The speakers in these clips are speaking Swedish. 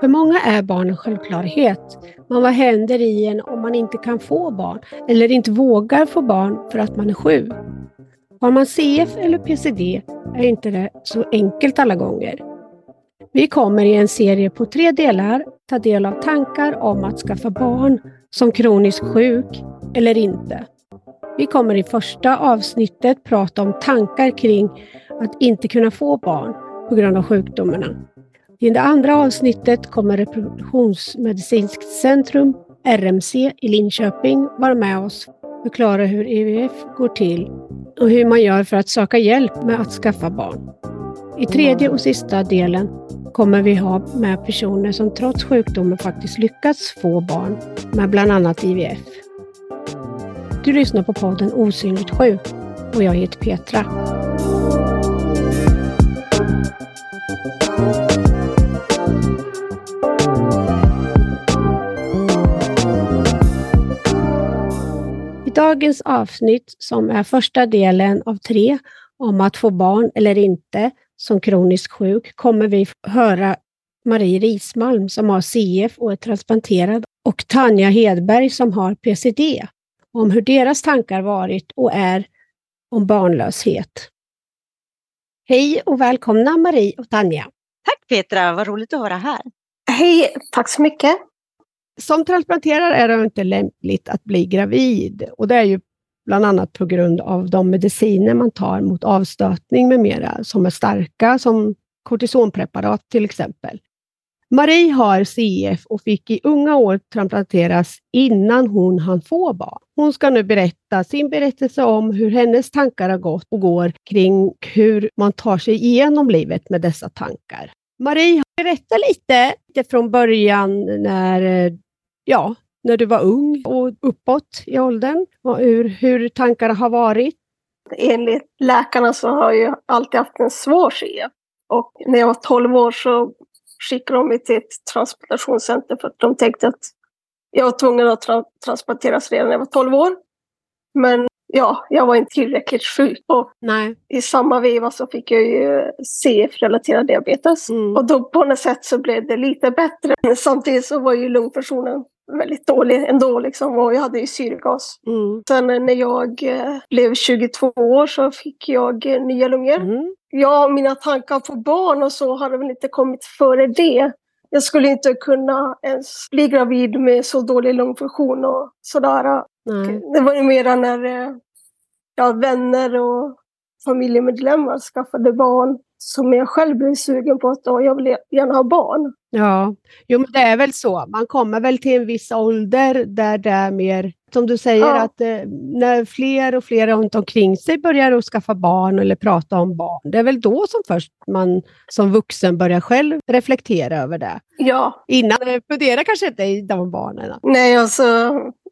För många är barn en självklarhet. Men vad händer i en om man inte kan få barn eller inte vågar få barn för att man är sjuk? Har man CF eller PCD är inte det så enkelt alla gånger. Vi kommer i en serie på tre delar ta del av tankar om att skaffa barn som kroniskt sjuk eller inte. Vi kommer i första avsnittet prata om tankar kring att inte kunna få barn på grund av sjukdomarna. I det andra avsnittet kommer Reproduktionsmedicinskt centrum, RMC, i Linköping vara med oss och förklara hur IVF går till och hur man gör för att söka hjälp med att skaffa barn. I tredje och sista delen kommer vi ha med personer som trots sjukdomen faktiskt lyckats få barn med bland annat IVF. Du lyssnar på podden Osynligt sjuk och jag heter Petra. I dagens avsnitt, som är första delen av tre om att få barn eller inte som kroniskt sjuk, kommer vi höra Marie Rismalm som har CF och är transplanterad och Tanja Hedberg som har PCD om hur deras tankar varit och är om barnlöshet. Hej och välkomna Marie och Tanja. Tack Petra, vad roligt att vara här. Hej, tack så mycket. Som transplanterare är det inte lämpligt att bli gravid och det är ju bland annat på grund av de mediciner man tar mot avstötning med mera som är starka, som kortisonpreparat till exempel. Marie har CF och fick i unga år transplanteras innan hon hann få barn. Hon ska nu berätta sin berättelse om hur hennes tankar har gått och går kring hur man tar sig igenom livet med dessa tankar. Marie, berätta lite, lite från början när, ja, när du var ung och uppåt i åldern, och hur, hur tankarna har varit. Enligt läkarna så har jag alltid haft en svår CF. Och när jag var 12 år så skickade de mig till ett transplantationscenter för att de tänkte att jag var tvungen att tra transplanteras redan när jag var 12 år. Men ja, jag var inte tillräckligt sjuk. Och Nej. I samma veva så fick jag ju CF-relaterad diabetes. Mm. Och då på något sätt så blev det lite bättre. Samtidigt så var ju lungfunktionen väldigt dålig ändå liksom och jag hade ju syrgas. Mm. Sen när jag eh, blev 22 år så fick jag eh, nya lungor. Mm. Ja, mina tankar på barn och så hade väl inte kommit före det. Jag skulle inte kunna ens bli gravid med så dålig lungfunktion och sådär. Nej. Det var ju mera när eh, ja, vänner och familjemedlemmar skaffade barn som jag själv blev sugen på att jag vill gärna ha barn. Ja, jo, men det är väl så. Man kommer väl till en viss ålder där det är mer, som du säger, ja. att eh, när fler och fler runt omkring sig börjar att skaffa barn eller prata om barn, det är väl då som först man som vuxen börjar själv reflektera över det. Ja. Innan det funderar kanske inte i de barnen. Nej, alltså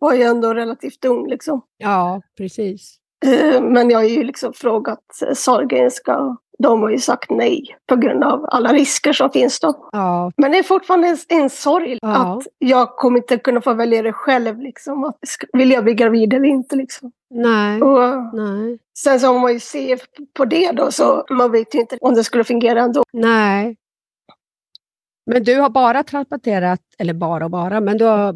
var jag ändå relativt ung liksom. Ja, precis. Eh, men jag har ju liksom frågat Sahlgrenska de har ju sagt nej på grund av alla risker som finns då. Ja. Men det är fortfarande en, en sorg ja. att jag kommer inte kunna få välja det själv. Liksom, att, vill jag bli gravid eller inte? Liksom. Nej. Och, nej. Sen så om man ju ser på det då så man vet ju inte om det skulle fungera ändå. Nej. Men du har bara transplanterat, eller bara och bara, men du har,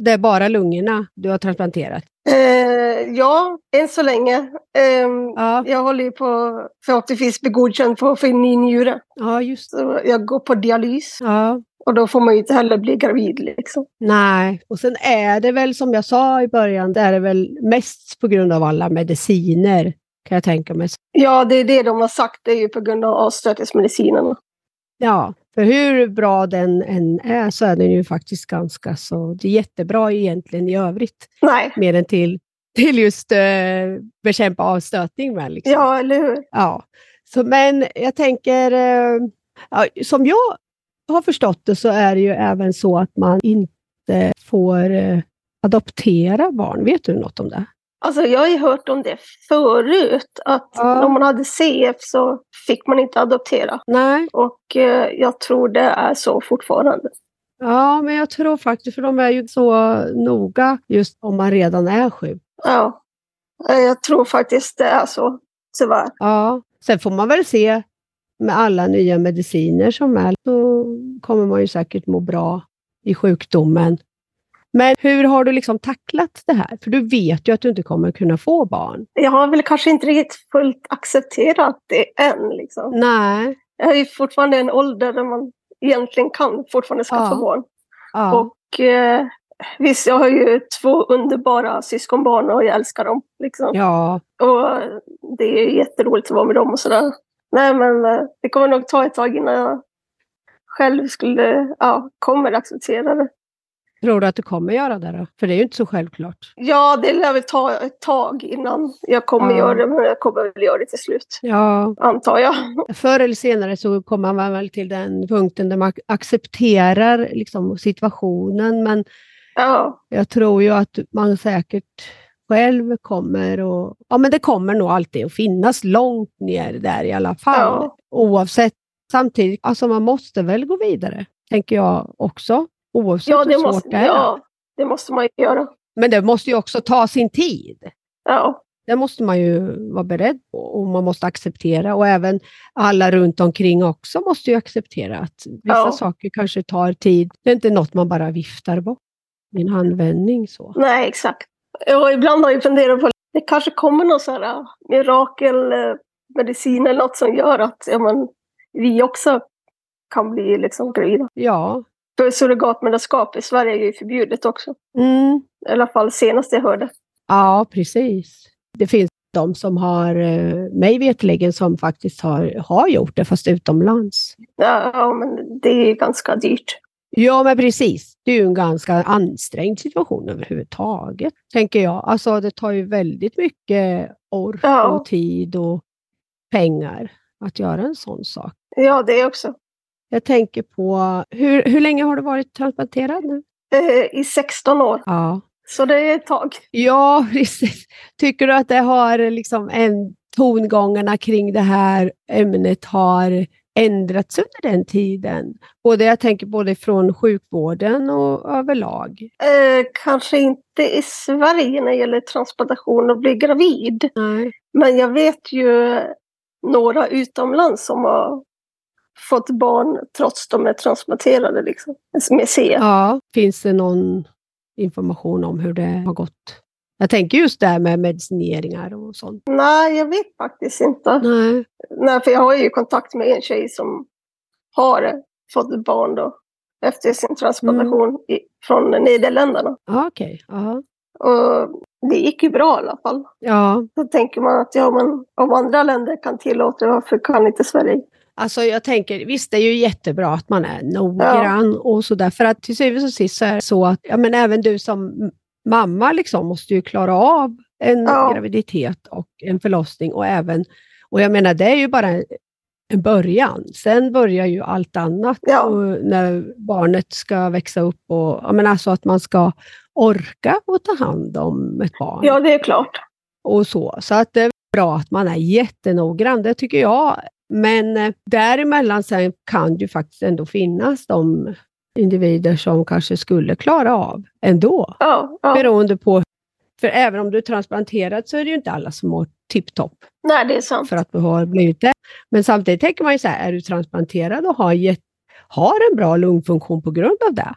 det är bara lungorna du har transplanterat? Eh, ja, än så länge. Eh, ja. Jag håller ju på förhoppningsvis bli godkänd för att få in ny njure. Ja, just så Jag går på dialys. Ja. Och då får man ju inte heller bli gravid. Liksom. Nej, och sen är det väl som jag sa i början, det är det väl mest på grund av alla mediciner kan jag tänka mig. Ja, det är det de har sagt, det är ju på grund av avstötningsmedicinerna. Ja, för hur bra den än är så är den ju faktiskt ganska så... Det är jättebra egentligen i övrigt. Nej. Mer än till, till just uh, bekämpa avstötning med. Liksom. Ja, eller hur? Ja. Så, men jag tänker, uh, ja, som jag har förstått det så är det ju även så att man inte får uh, adoptera barn. Vet du något om det? Alltså jag har ju hört om det förut, att ja. om man hade CF så fick man inte adoptera. Nej. Och eh, jag tror det är så fortfarande. Ja, men jag tror faktiskt, för de är ju så noga just om man redan är sjuk. Ja, jag tror faktiskt det är så, tyvärr. Ja, sen får man väl se med alla nya mediciner som är, så kommer man ju säkert må bra i sjukdomen. Men hur har du liksom tacklat det här? För du vet ju att du inte kommer kunna få barn. Jag har väl kanske inte riktigt fullt accepterat det än. Liksom. Nej. Jag är fortfarande i en ålder där man egentligen kan fortfarande skaffa Ja. barn. Ja. Och eh, visst, jag har ju två underbara syskonbarn och jag älskar dem. Liksom. ja. Och det är jätteroligt att vara med dem och sådär. Nej men eh, det kommer nog ta ett tag innan jag själv skulle, ja, kommer acceptera det. Tror du att du kommer göra det då? För det är ju inte så självklart. Ja, det lär väl ta ett tag innan jag kommer Ja. göra det, men jag kommer väl göra det till slut. Ja, Antar jag. förr eller senare så kommer man väl till den punkten där man accepterar liksom, situationen, men Ja, jag tror ju att man säkert själv kommer och ja men det kommer nog alltid att finnas långt ner där i alla fall. Ja. Oavsett, samtidigt, alltså man måste väl gå vidare, tänker jag också. Oavsett ja, hur det svårt måste, det är. ja, det måste man ju göra. Men det måste ju också ta sin tid. Ja, Det måste man ju vara beredd på och man måste acceptera. Och även alla runt omkring också måste ju acceptera att vissa Ja. saker kanske tar tid. Det är inte något man bara viftar bort i en handvändning. Så. nej exakt. Och ibland har jag funderat på det kanske kommer någon sån här mirakelmedicin eller något som gör att ja, men, vi också kan bli liksom gravida. Ja. För surrogatmedlemskap i Sverige är ju förbjudet också. Mm. I alla fall senast jag hörde. ja, precis. Det finns de som har, eh, mig veterligen, som faktiskt har, har gjort det, fast utomlands. Ja, men det är ganska dyrt. Ja, men precis. Det är ju en ganska ansträngd situation överhuvudtaget, tänker jag. Alltså, det tar ju väldigt mycket ork Ja. och tid och pengar att göra en sån sak. Ja, det också. Jag tänker på, hur, hur länge har du varit transplanterad nu? Eh, I 16 år. Ja. Så det är ett tag. Ja, precis. Tycker du att det har liksom en, tongångarna kring det här ämnet har ändrats under den tiden? Både, jag tänker både från sjukvården och överlag. Eh, kanske inte i Sverige när det gäller transplantation och bli gravid. Nej. Men jag vet ju några utomlands som har fått barn trots de är transplanterade. Liksom, med C. Ja, finns det någon information om hur det har gått? Jag tänker just det här med medicineringar och sånt. Nej, jag vet faktiskt inte. Nej. Nej, för jag har ju kontakt med en tjej som har fått barn då efter sin transplantation i, från Nederländerna. Ja, Okej. Ja. Och det gick ju bra i alla fall. ja. Då tänker man att ja, men om andra länder kan tillåta det, varför kan inte Sverige? Alltså jag tänker, visst det är ju jättebra att man är noggrann och sådär. För att till syvende och sist så är det så att ja, men även du som mamma liksom måste ju klara av en Ja. graviditet och en förlossning. Och även, och jag menar det är ju bara en, början. Sen börjar ju allt annat Ja. när barnet ska växa upp. Och, jag menar alltså att man ska orka och ta hand om ett barn Ja, det är klart. och så. Så att det är bra att man är jättenoggrann, det tycker jag. Men eh, däremellan sen kan ju faktiskt ändå finnas de individer som kanske skulle klara av ändå. Ja, ja. Beroende på, för även om du är transplanterad så är det ju inte alla som mår tipptopp Nej, det är sant. för att du har blivit det. Men samtidigt tänker man ju så här, är du transplanterad och har, gett, har en bra lungfunktion på grund av det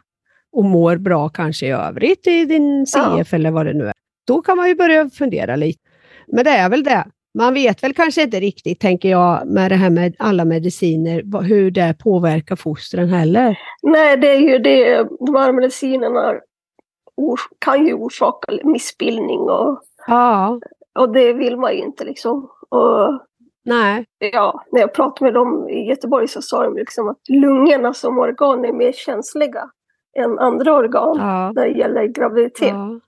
och mår bra kanske i övrigt i din CF eller vad det nu är, då kan man ju börja fundera lite. Men det är väl det. Man vet väl kanske inte riktigt, tänker jag, med det här med alla mediciner, hur det påverkar fostren heller. Nej, det är ju det. De här medicinerna kan ju orsaka missbildning och, Ja, och det vill man ju inte liksom. Och nej, ja, när jag pratade med dem i Göteborg så sa de liksom att lungorna som organ är mer känsliga än andra organ ja, när det gäller graviditet. ja.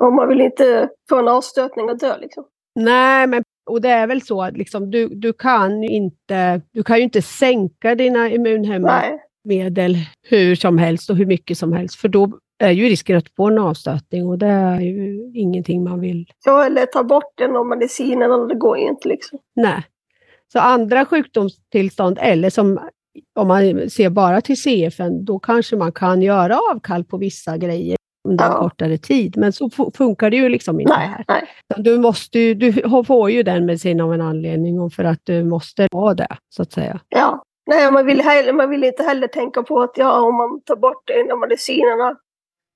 Och man vill inte få en avstötning och dö liksom. Nej, men och det är väl så att liksom, du, du, kan ju inte, du kan ju inte sänka dina immunhämmande Nej, medel hur som helst och hur mycket som helst, för då är ju risken att få en avstötning och det är ju ingenting man vill. ja, eller ta bort den av medicinerna, det går ju inte liksom. Nej. Så andra sjukdomstillstånd, eller som om man ser bara till CFN, då kanske man kan göra avkall på vissa grejer. Under Ja. kortare tid. Men så fu- funkar det ju liksom inte Nej, här. nej. Du, måste, ju- du får ju den medicin av en anledning och för att du måste ha det, så att säga. Ja. Nej, man vill, heller, man vill inte heller tänka på att ja, om man tar bort en av medicinerna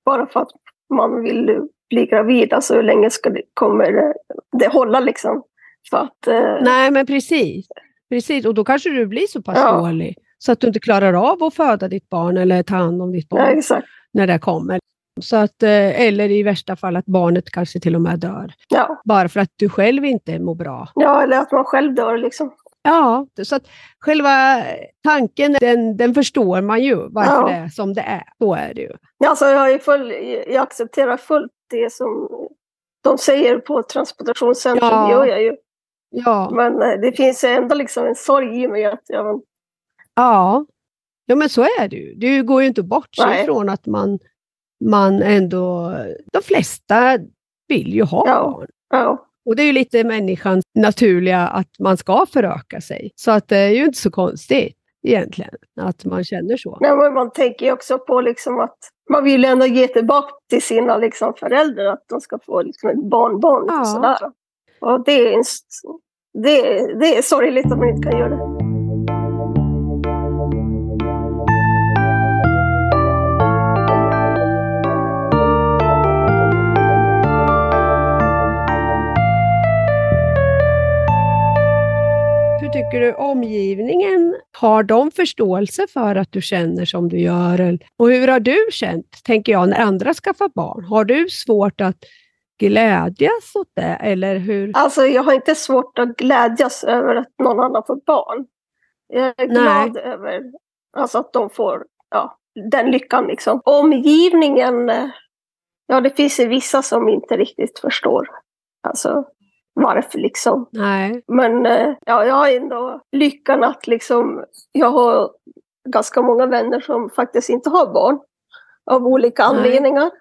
bara för att man vill bli gravid, alltså hur länge ska det, kommer det- det hålla liksom? För att, eh, Nej, men precis. precis. Och då kanske du blir så pass Ja. dålig så att du inte klarar av att föda ditt barn eller ta hand om ditt barn ja, när det kommer. Så att, eh, eller i värsta fall att barnet kanske till och med dör. Ja. Bara för att du själv inte mår bra. ja, eller att man själv dör liksom. Ja, så att själva tanken den, den förstår man ju varför Ja. det är som det är. Så är det ju. Alltså, jag, full, jag accepterar fullt det som de säger på transplantationscentrum, Ja. det gör jag ju. Ja, Men eh, det finns ändå liksom en sorg i mig att jag, ja. ja men så är det ju. Det går ju inte bort sig Nej. ifrån att man, man ändå... De flesta vill ju ha Ja. barn. ja, Och det är ju lite människans naturliga att man ska föröka sig. Så att det är ju inte så konstigt egentligen att man känner så. Nej, men man tänker ju också på liksom att man vill ändå ge tillbaka till sina liksom föräldrar att de ska få liksom ett barnbarn. Ja. Och sådär. Och det är, en, det, det är sorgligt att man inte kan göra det. Omgivningen, har de förståelse för att du känner som du gör? Och hur har du känt, tänker jag, när andra skaffar barn? Har du svårt att glädjas åt det? Eller hur? Alltså jag har inte svårt att glädjas över att någon annan får barn. Jag är Nej. glad över alltså, att de får ja, den lyckan. Liksom. Omgivningen, ja det finns ju vissa som inte riktigt förstår. Alltså varför liksom. Nej. Men eh, ja, jag har ändå lyckan att liksom, jag har ganska många vänner som faktiskt inte har barn. Av olika Nej. anledningar.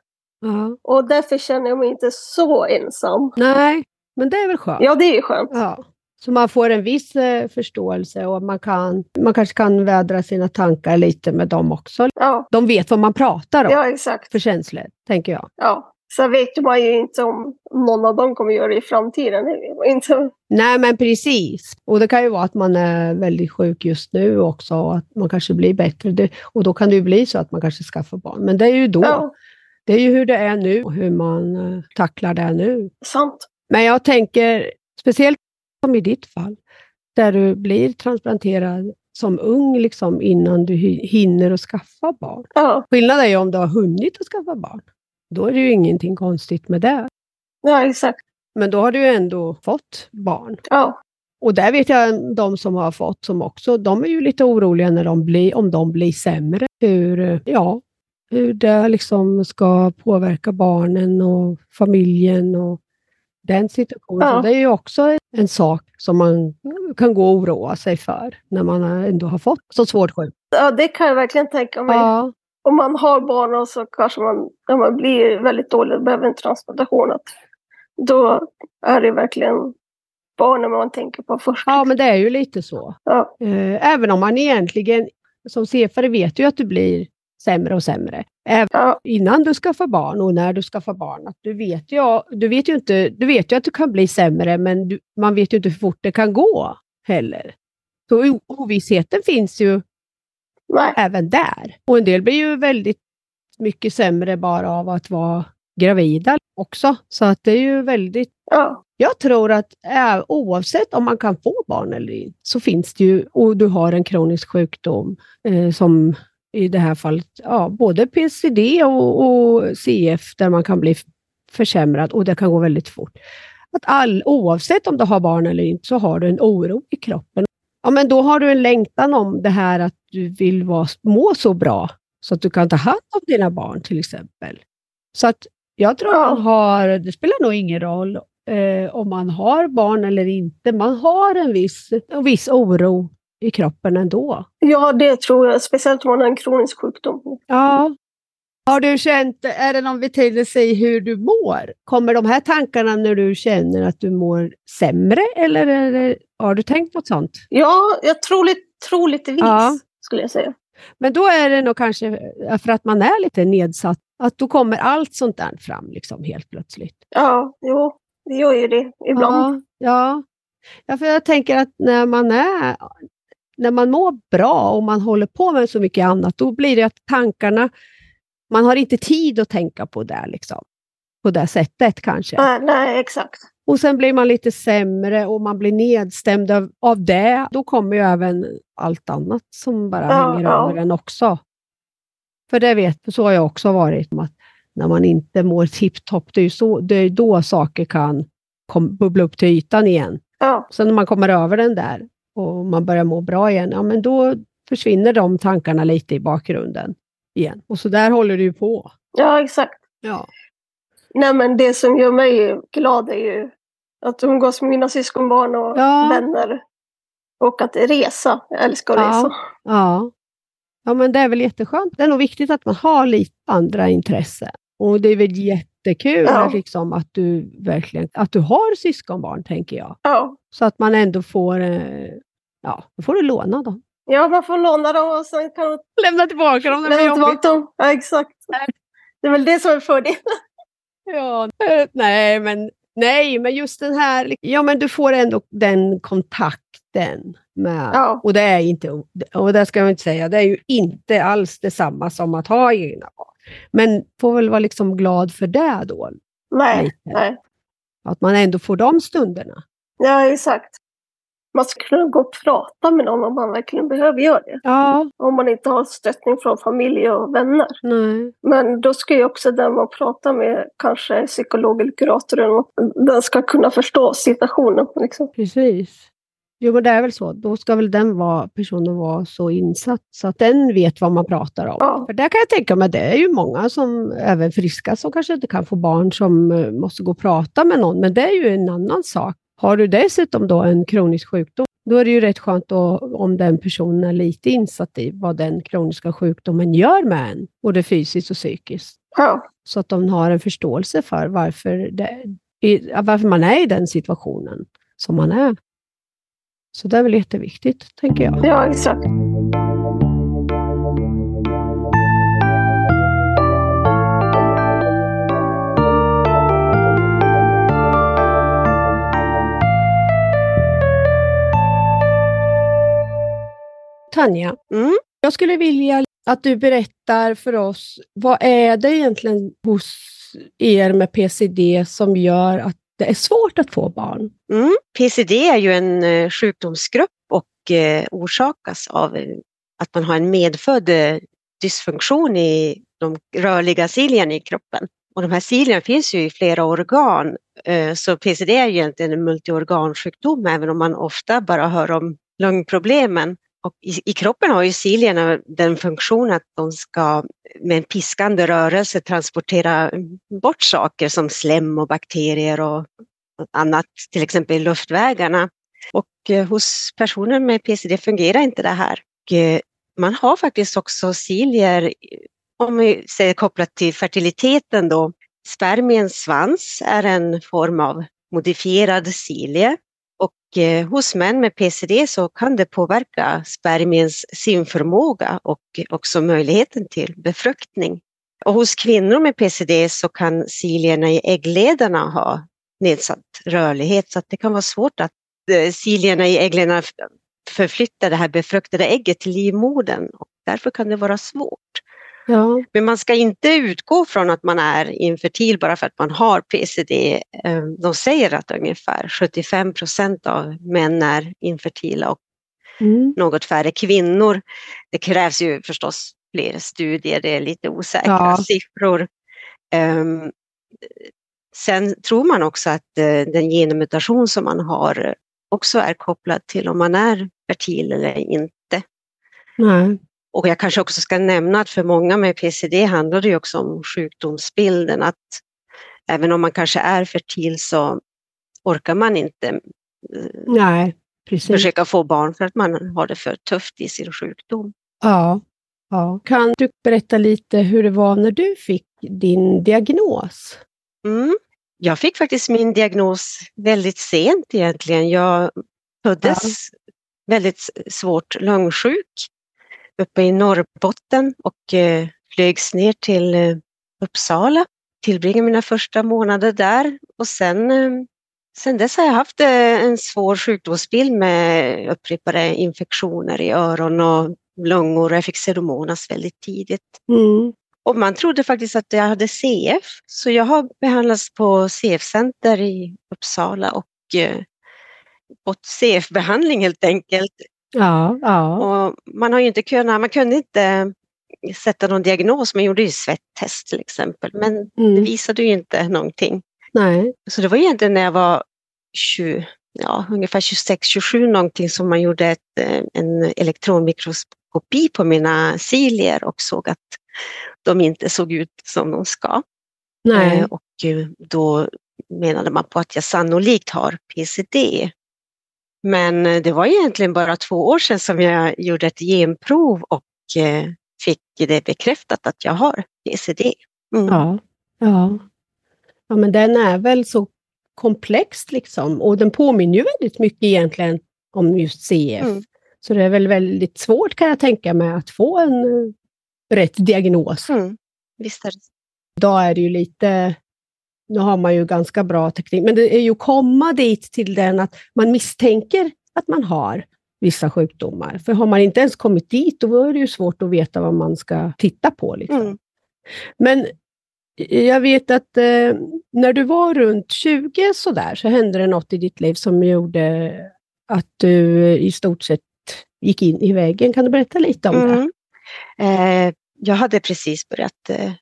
Ja. Och därför känner jag mig inte så ensam. Nej, men det är väl skönt? Ja, det är skönt. Ja. Så man får en viss eh, förståelse och man, kan, man kanske kan vädra sina tankar lite med dem också. Ja, De vet vad man pratar om ja exakt. för känslor, tänker jag. Ja. Sen vet man ju inte om någon av dem kommer göra det i framtiden. Inte. Nej, men precis. Och det kan ju vara att man är väldigt sjuk just nu också och att man kanske blir bättre. Och då kan det ju bli så att man kanske skaffar barn. Men det är ju då. Ja, Det är ju hur det är nu och hur man eh, tacklar det nu. sant. Men jag tänker, speciellt som i ditt fall, där du blir transplanterad som ung liksom, innan du hi- hinner att skaffa barn. Ja, Skillnaden är ju om du har hunnit att skaffa barn. Då är det ju ingenting konstigt med det. ja exakt. Men då har du ju ändå fått barn. Ja, Och där vet jag de som har fått som också, de är ju lite oroliga när de blir, om de blir sämre. Hur, ja, hur det liksom ska påverka barnen och familjen och den situationen. Ja. Det är ju också en sak som man kan gå och oroa sig för när man ändå har fått så svårt sjuk. ja, det kan jag verkligen tänka mig. Ja, Om man har barn och så kanske man, när man blir väldigt dålig och behöver en transplantation. Att då är det verkligen barnen man tänker på först. ja, men det är ju lite så. Ja, Eh, Även om man egentligen, som CFare vet ju att du blir sämre och sämre. Även ja, innan du skaffar barn och när du skaffar barn. Att du, vet ju, du, vet ju inte, du vet ju att du kan bli sämre, men du, man vet ju inte hur fort det kan gå heller. Så ovissheten finns ju nej. även där. Och en del blir ju väldigt mycket sämre bara av att vara gravida också. Så att det är ju väldigt Ja, jag tror att äh, oavsett om man kan få barn eller inte, så finns det ju, och du har en kronisk sjukdom eh, som i det här fallet, ja, både PCD och, och CF där man kan bli försämrad och det kan gå väldigt fort. Att all, oavsett om du har barn eller inte så har du en oro i kroppen. Ja, men då har du en längtan om det här att du vill vara, må så bra så att du kan ta hand om dina barn till exempel. Så att jag tror man har, det spelar nog ingen roll eh, om man har barn eller inte. Man har en viss, en viss oro i kroppen ändå. ja, det tror jag. Speciellt om man har en kronisk sjukdom. Ja. Har du känt, är det någon betydelse i hur du mår? Kommer de här tankarna när du känner att du mår sämre eller det, har du tänkt något sånt? Ja, jag tror, lite, tror lite vis, Ja. skulle jag säga. Men då är det nog kanske för att man är lite nedsatt Att då kommer allt sånt där fram liksom helt plötsligt. Ja, jo, det gör ju det ibland. Ja, ja. ja, för jag tänker att när man är när man mår bra och man håller på med så mycket annat, då blir det att tankarna, man har inte tid att tänka på det, liksom. på det sättet kanske. Nej, nej, exakt. Och sen blir man lite sämre och man blir nedstämd av, av det. Då kommer ju även allt annat som bara Ja, hänger ja. över en också. För det vet, så har jag också varit, att när man inte mår tipptopp, det är ju så, det är då saker kan kom, bubbla upp till ytan igen. Ja, Sen när man kommer över den där och man börjar må bra igen, ja men då försvinner de tankarna lite i bakgrunden igen. Och så där håller det ju på. ja exakt. Ja. Nej, men det som gör mig glad är ju att umgås med mina syskonbarn och Ja. vänner. Och att resa. Jag älskar att Ja. resa. Ja. ja, men det är väl jätteskönt. Det är nog viktigt att man har lite andra intressen. Och det är väl jättekul Ja. liksom, att du verkligen att du har syskonbarn, tänker jag. Ja. Så att man ändå får, eh, ja, då får du låna dem. Ja, man får låna dem och sen kan man Lämna tillbaka dem när det jobbigt. dem. Ja, exakt. Det är väl det som är fördelen. Ja, eh, nej, men, nej, men just den här, ja men du får ändå den kontakten med, Ja. och det är inte, och det ska jag inte säga, det är ju inte alls detsamma som att ha egna barn. Men får väl vara liksom glad för det då, Nej, lite. nej. att man ändå får de stunderna. Ja, exakt. Man ska kunna gå och prata med någon om man verkligen behöver göra det. Ja, Om man inte har stöttning från familj och vänner. nej. Men då ska ju också den man pratar med, kanske psykolog eller kurator, den ska kunna förstå situationen. Liksom. Precis. Jo, men det är väl så. Då ska väl den vara, personen vara så insatt så att den vet vad man pratar om. Ja. För där kan jag tänka mig, det är ju många som, även friska, som kanske inte kan få barn som eh, måste gå och prata med någon, men det är ju en annan sak. Har du dessutom då en kronisk sjukdom, då är det ju rätt skönt då, om den personen är lite insatt i vad den kroniska sjukdomen gör med en, både fysiskt och psykiskt. Ja, Så att de har en förståelse för varför, det, varför man är i den situationen som man är. Så det är väl jätteviktigt, tänker jag. ja exakt. Tanja, Mm. jag skulle vilja att du berättar för oss, vad är det egentligen hos er med PCD som gör att det är svårt att få barn? Mm. PCD är ju en eh, sjukdomsgrupp och eh, orsakas av eh, att man har en medfödd dysfunktion i de rörliga cilierna i kroppen. Och de här cilierna finns ju i flera organ, så PCD är ju egentligen en multiorgansjukdom, även om man ofta bara hör om lungproblemen. Och i, I kroppen har ju cilierna den funktionen att de ska med en piskande rörelse transportera bort saker som slem och bakterier och annat, till exempel i luftvägarna. Och eh, hos personer med PCD fungerar inte det här. Och, eh, man har faktiskt också cilier, om vi säger kopplat till fertiliteten då, spermiens svans är en form av modifierad cilie. Och eh, hos män med PCD så kan det påverka spermiens simförmåga och också möjligheten till befruktning. Och hos kvinnor med PCD så kan cilierna i äggledarna ha nedsatt rörlighet så att det kan vara svårt att eh, cilierna i äggledarna förflytta förflyttar det här befruktade ägget till livmodern och därför kan det vara svårt. Ja, Men man ska inte utgå från att man är infertil bara för att man har PCD. Eh, De säger att ungefär 75 procent av män är infertila och mm. något färre kvinnor. Det krävs ju förstås fler studier, det är lite osäkra Ja. siffror. Ehm, sen tror man också att eh, den genmutation som man har också är kopplad till om man är fertil eller inte. nej. Och jag kanske också ska nämna att för många med PCD handlar det också om sjukdomsbilden, att även om man kanske är fertil så orkar man inte eh, nej, precis. försöka få barn för att man har det för tufft i sin sjukdom. Ja, ja. Kan du berätta lite hur det var när du fick din diagnos? Mm. Jag fick faktiskt min diagnos väldigt sent egentligen. Jag föddes väldigt svårt lungsjuk uppe i Norrbotten och eh, flögs ner till eh, Uppsala. Tillbringade mina första månader där och sen, eh, sen dess har jag haft eh, en svår sjukdomsbild med upprepade infektioner i öron och lungor. Jag fick pseudomonas väldigt tidigt. Mm. Och man trodde faktiskt att jag hade CF, så jag har behandlats på CF-center i Uppsala och fått CF-behandling helt enkelt. Ja, ja. Och man har ju inte kunnat, man kunde inte sätta någon diagnos, man gjorde ju svettest till exempel, men Mm. det visade ju inte någonting. Nej. Så det var egentligen när jag var 20, ja, ungefär 26-27 någonting som man gjorde ett, eh, en elektronmikroskopi på mina cilier och såg att de inte såg ut som de ska. Nej. Eh, Och eh, då menade man på att jag sannolikt har PCD. Men eh, det var egentligen bara två år sedan som jag gjorde ett genprov och eh, fick det bekräftat att jag har PCD. Mm. Ja. Ja. ja, men den är väl så komplex liksom och den påminner ju väldigt mycket egentligen om just CF. Mm. Så det är väl väldigt svårt kan jag tänka mig att få en eh, rätt diagnos. Mm. Visst är det. Idag är det ju lite, nu har man ju ganska bra teknik, men det är ju att komma dit till den att man misstänker att man har vissa sjukdomar. För har man inte ens kommit dit, då är det ju svårt att veta vad man ska titta på. Liksom. Mm. Men jag vet att eh, när du var runt 20 sådär, så hände det något i ditt liv som gjorde att du i stort sett gick in i väggen. Kan du berätta lite om det? Mm. Eh, jag hade precis börjat eh,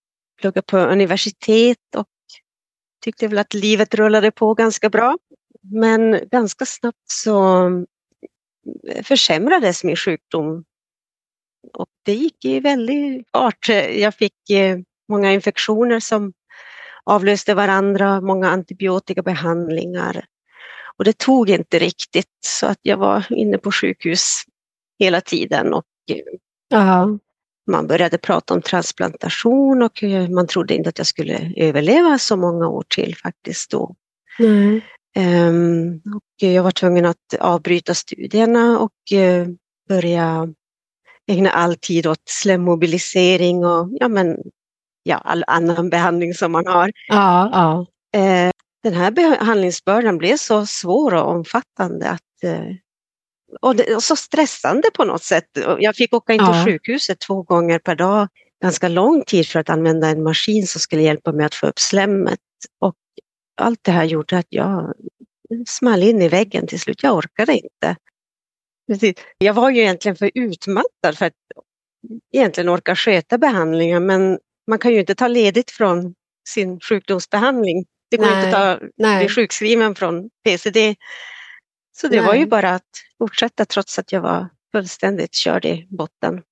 plugga på universitet och tyckte väl att livet rullade på ganska bra. Men ganska snabbt så försämrades min sjukdom. Och det gick i väldigt fart. Jag fick eh, många infektioner som avlöste varandra, många antibiotikabehandlingar. Och det tog inte riktigt så att jag var inne på sjukhus hela tiden och man började prata om transplantation och eh, man trodde inte att jag skulle överleva så många år till faktiskt då. Nej. Ehm, och jag var tvungen att avbryta studierna och eh, börja ägna all tid åt slemmobilisering och ja, men, ja, all annan behandling som man har. Ja, ja. Eh, den här behandlingsbördan blev så svår och omfattande att eh, och, det, och så stressande på något sätt. Jag fick åka in till Ja. sjukhuset två gånger per dag, ganska lång tid för att använda en maskin som skulle hjälpa mig att få upp slemmet. Och allt det här gjorde att jag small in i väggen till slut. Jag orkade inte. Precis. Jag var ju egentligen för utmattad för att egentligen orka sköta behandlingen, men man kan ju inte ta ledigt från sin sjukdomsbehandling. Det går Nej, inte att ta, bli sjukskriven från PCD. Så det var Nej. ju bara att fortsätta trots att jag var fullständigt körd i botten.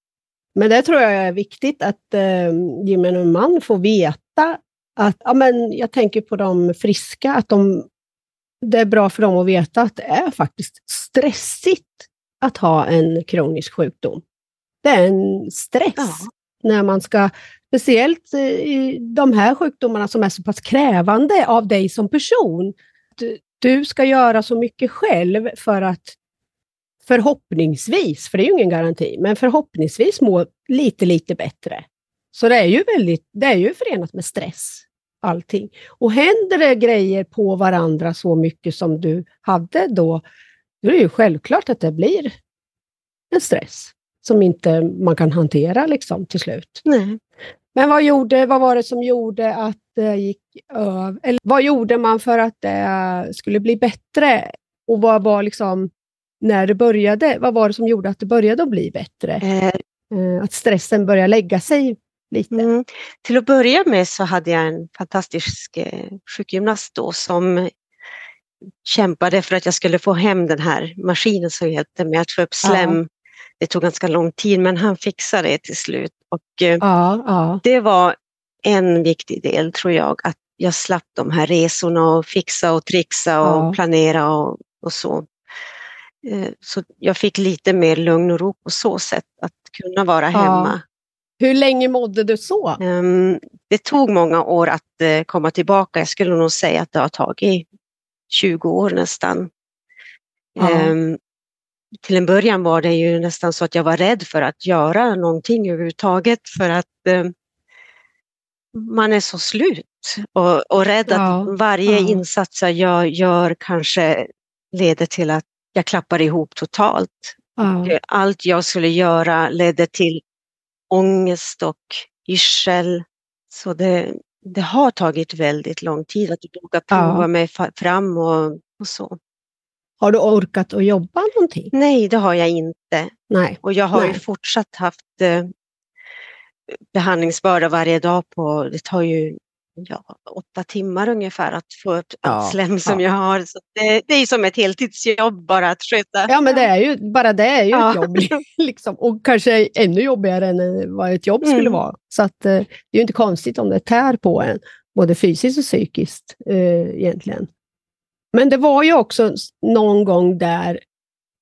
Men det tror jag är viktigt att eh, gemene man får veta att, ja men jag tänker på de friska, att de, det är bra för dem att veta att det är faktiskt stressigt att ha en kronisk sjukdom. Det är en stress Ja. när man ska, speciellt eh, i de här sjukdomarna som är så pass krävande av dig som person. Du, du ska göra så mycket själv för att förhoppningsvis, för det är ju ingen garanti, men förhoppningsvis må lite, lite bättre. Så det är ju väldigt, det är ju förenat med stress, allting. Och händer det grejer på varandra så mycket som du hade då, då är det ju självklart att det blir en stress som inte man kan hantera liksom till slut. Nej. Men vad, gjorde, vad var det som gjorde att det gick över? Eller vad gjorde man för att det skulle bli bättre? Och vad var liksom, när det började, vad var det som gjorde att det började att bli bättre? Eh, Eh, att stressen började lägga sig lite? Mm. Till att börja med så hade jag en fantastisk eh, sjukgymnast då som kämpade för att jag skulle få hem den här maskinen som hjälpte mig att få upp slem. Det tog ganska lång tid men han fixade det till slut. Och, eh, Ja, ja, Det var en viktig del tror jag, att jag slapp de här resorna och fixa och trixa och Ja. planera och, och så. Eh, Så jag fick lite mer lugn och ro på så sätt, att kunna vara hemma. Hur länge mådde du så? Ehm, Det tog många år att eh, komma tillbaka. Jag skulle nog säga att det har tagit 20 år nästan. Ja. Till en början var det ju nästan så att jag var rädd för att göra någonting överhuvudtaget för att eh, man är så slut och, och rädd Ja, att varje ja. insats jag gör, kanske leder till att jag klappar ihop totalt. Ja. Allt jag skulle göra ledde till ångest och yrsel. Så det, det har tagit väldigt lång tid att våga prova mig fram och, och så. Har du orkat att jobba någonting? Nej, det har jag inte. Nej. Och jag har ju Nej. fortsatt haft eh, behandlingsbörda varje dag på, det tar ju ja, åtta timmar ungefär att få upp Ja, slem som ja. jag har. Så det, det är som ett heltidsjobb bara att sköta. Ja, men det är ju, bara det är ju Ja. ett jobb. Liksom. Och kanske ännu jobbigare än eh, vad ett jobb skulle Mm. vara. Så att, eh, det är ju inte konstigt om det tär på en, både fysiskt och psykiskt eh, egentligen. Men det var ju också någon gång där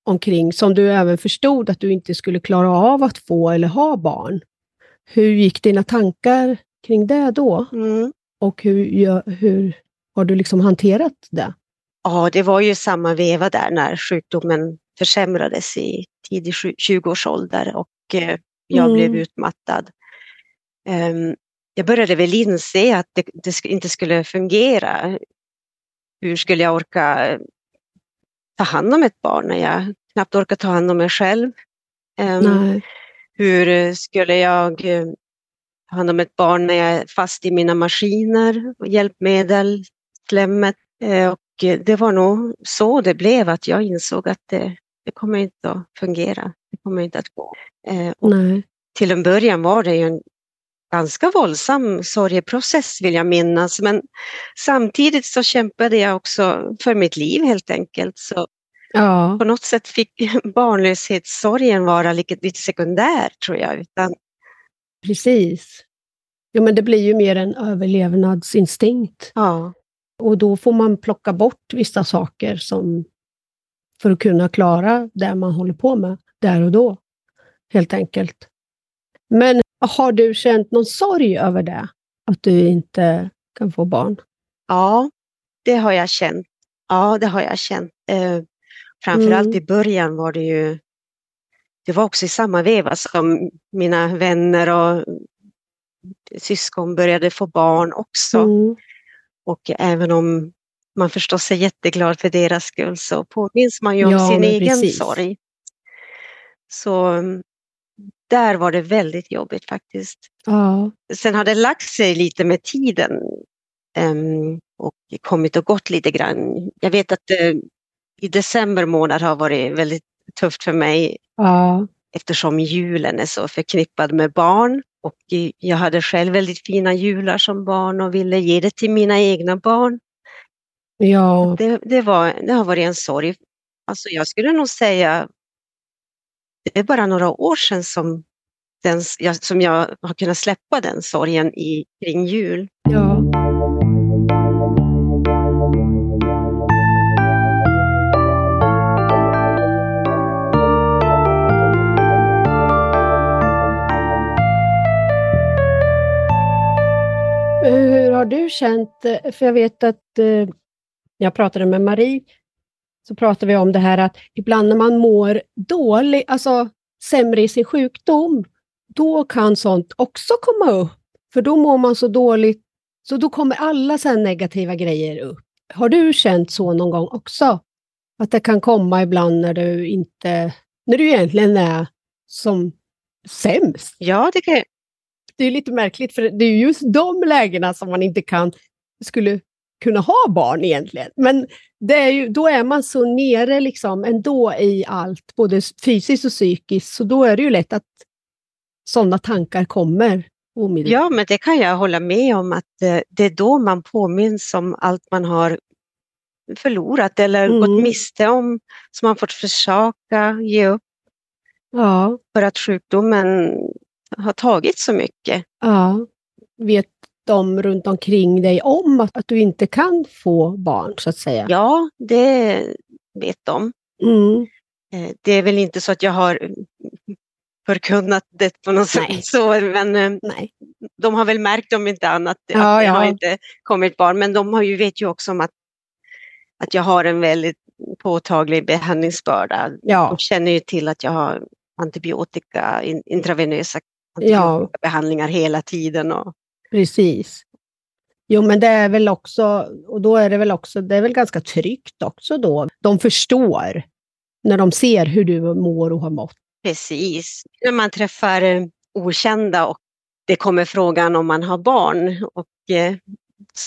omkring som du även förstod att du inte skulle klara av att få eller ha barn. Hur gick dina tankar kring det då? Mm. Och hur, hur har du liksom hanterat det? Ja, det var ju samma veva där när sjukdomen försämrades i tidig sju- 20-årsålder och eh, jag Mm. blev utmattad. Ehm, jag började väl inse att det, det inte skulle fungera. Hur skulle jag orka eh, ta hand om ett barn när jag knappt orkar ta hand om mig själv? Ehm, Nej. hur skulle jag eh, ta hand om ett barn när jag är fast i mina maskiner och hjälpmedel, slemmet? Eh, Och det var nog så det blev, att jag insåg att det, det kommer inte att fungera. Det kommer inte att gå. Och Nej. till en början var det ju en ganska våldsam sorgeprocess vill jag minnas, men samtidigt så kämpade jag också för mitt liv helt enkelt. Så Ja. på något sätt fick barnlöshetssorgen vara lite, lite sekundär tror jag. Utan, Precis. Jo, men det blir ju mer en överlevnadsinstinkt. ja, Och då får man plocka bort vissa saker som, för att kunna klara det man håller på med där och då. Helt enkelt. Men har du känt någon sorg över det? Att du inte kan få barn? ja, det har jag känt. Ja, det har jag känt. Eh, framförallt Mm. i början var det ju, det var också i samma veva som mina vänner och syskon började få barn också. Mm. Och även om man förstås är jätteglad för deras skull så påminns man ju om Ja, sin egen precis. sorg. Så där var det väldigt jobbigt faktiskt. Ja. Sen har det lagt sig lite med tiden ehm, och kommit och gått lite grann. Jag vet att eh, i december månad har varit väldigt tufft för mig Ja. eftersom julen är så förknippad med barn. Och jag hade själv väldigt fina jular som barn och ville ge det till mina egna barn. Ja. Det, det, var, det har varit en sorg. Alltså jag skulle nog säga det är bara några år sedan som, den, jag, som jag har kunnat släppa den sorgen i, kring jul. ja. Eh, hur har du känt, eh, för jag vet att eh, jag pratade med Marie, så pratade vi om det här att ibland när man mår dåligt, alltså sämre i sin sjukdom, då kan sånt också komma upp. För då mår man så dåligt, så då kommer alla så negativa grejer upp. Har du känt så någon gång också? Att det kan komma ibland när du inte, när du egentligen är som sämst? Ja, det kan det är lite märkligt, för det är just de lägena som man inte kan, skulle kunna ha barn egentligen. Men det är ju, då är man så nere liksom ändå i allt, både fysiskt och psykiskt, så då är det ju lätt att sådana tankar kommer omedelbart. Ja, men det kan jag hålla med om att eh, det är då man påminns om allt man har förlorat eller Mm. gått miste om, som man fått försaka ge upp Ja, för att sjukdomen har tagit så mycket. ja. Vet de runt omkring dig om att, att du inte kan få barn, så att säga? Ja, det vet de. Mm. Eh, Det är väl inte så att jag har förkunnat det på något sätt så, men eh, Nej. de har väl märkt om inte annat att Ja, det har ja. inte kommit barn, men de har ju, vet ju också om att, att jag har en väldigt påtaglig behandlingsbörda. Ja. De känner ju till att jag har antibiotika, in, intravenösa antibiotikabehandlingar hela tiden och Precis. Jo, men det är väl också, och då är det väl också, det är väl ganska tryggt också då. De förstår när de ser hur du mår och har mått. Precis. När man träffar eh, okända och det kommer frågan om man har barn och eh,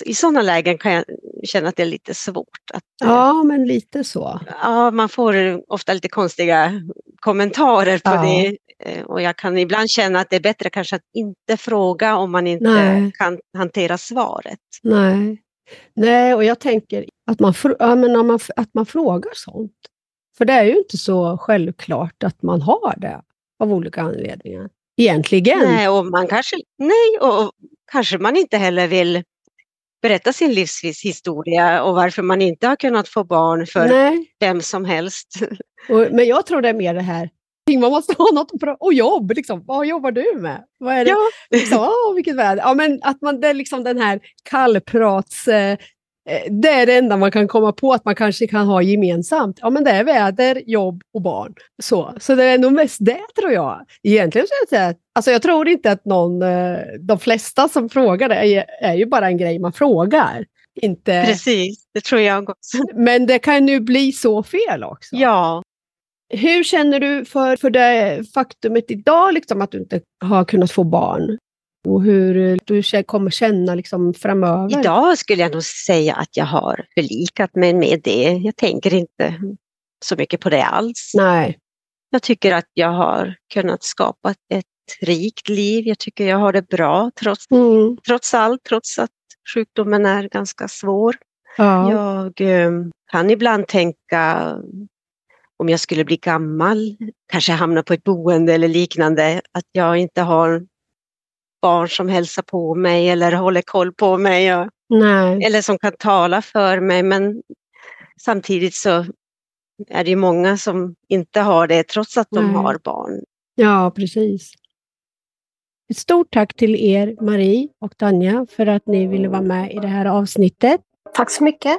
i sådana lägen kan jag känna att det är lite svårt. Att, eh, ja, men lite så. Ja, man får ofta lite konstiga kommentarer på ja. det. Och jag kan ibland känna att det är bättre kanske att inte fråga om man inte Nej. kan hantera svaret. Nej. Nej, och jag tänker att man, ja, men man, att man frågar sånt. För det är ju inte så självklart att man har det av olika anledningar. Egentligen. Nej, och man kanske, nej, och kanske man inte heller vill berätta sin livshistoria och varför man inte har kunnat få barn för nej. vem som helst. Och, men jag tror det är mer det här, man måste ha något och jobb, liksom. vad jobbar du med? Vad är det? Ja. Liksom, oh, vilket väder. Ja, men att man, det är liksom den här kallprats Eh, det är det enda man kan komma på att man kanske kan ha gemensamt. Ja, men det är väder, jobb och barn. Så, så det är nog mest det tror jag. Egentligen så är det så alltså jag tror inte att någon, eh, de flesta som frågar det är, är ju bara en grej man frågar. Inte... Precis, det tror jag också. Men det kan ju bli så fel också. Ja. Hur känner du för, för det faktumet idag, liksom, att du inte har kunnat få barn? Och hur du kommer känna liksom framöver? Idag skulle jag nog säga att jag har förlikat mig med det. Jag tänker inte så mycket på det alls. Nej. Jag tycker att jag har kunnat skapa ett rikt liv. Jag tycker jag har det bra trots, mm. trots allt, trots att sjukdomen är ganska svår. Ja. Jag eh, kan ibland tänka om jag skulle bli gammal, kanske hamna på ett boende eller liknande, att jag inte har barn som hälsar på mig eller håller koll på mig. Och, eller som kan tala för mig. Men samtidigt så är det många som inte har det trots att de Nej. har barn. Ja, precis. Ett stort tack till er, Marie och Tanja, för att ni ville vara med i det här avsnittet. Tack så mycket.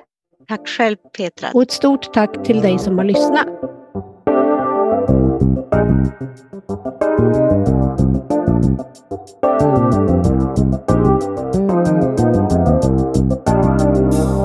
Tack själv, Petra. Och ett stort tack till dig som har lyssnat. Thank you.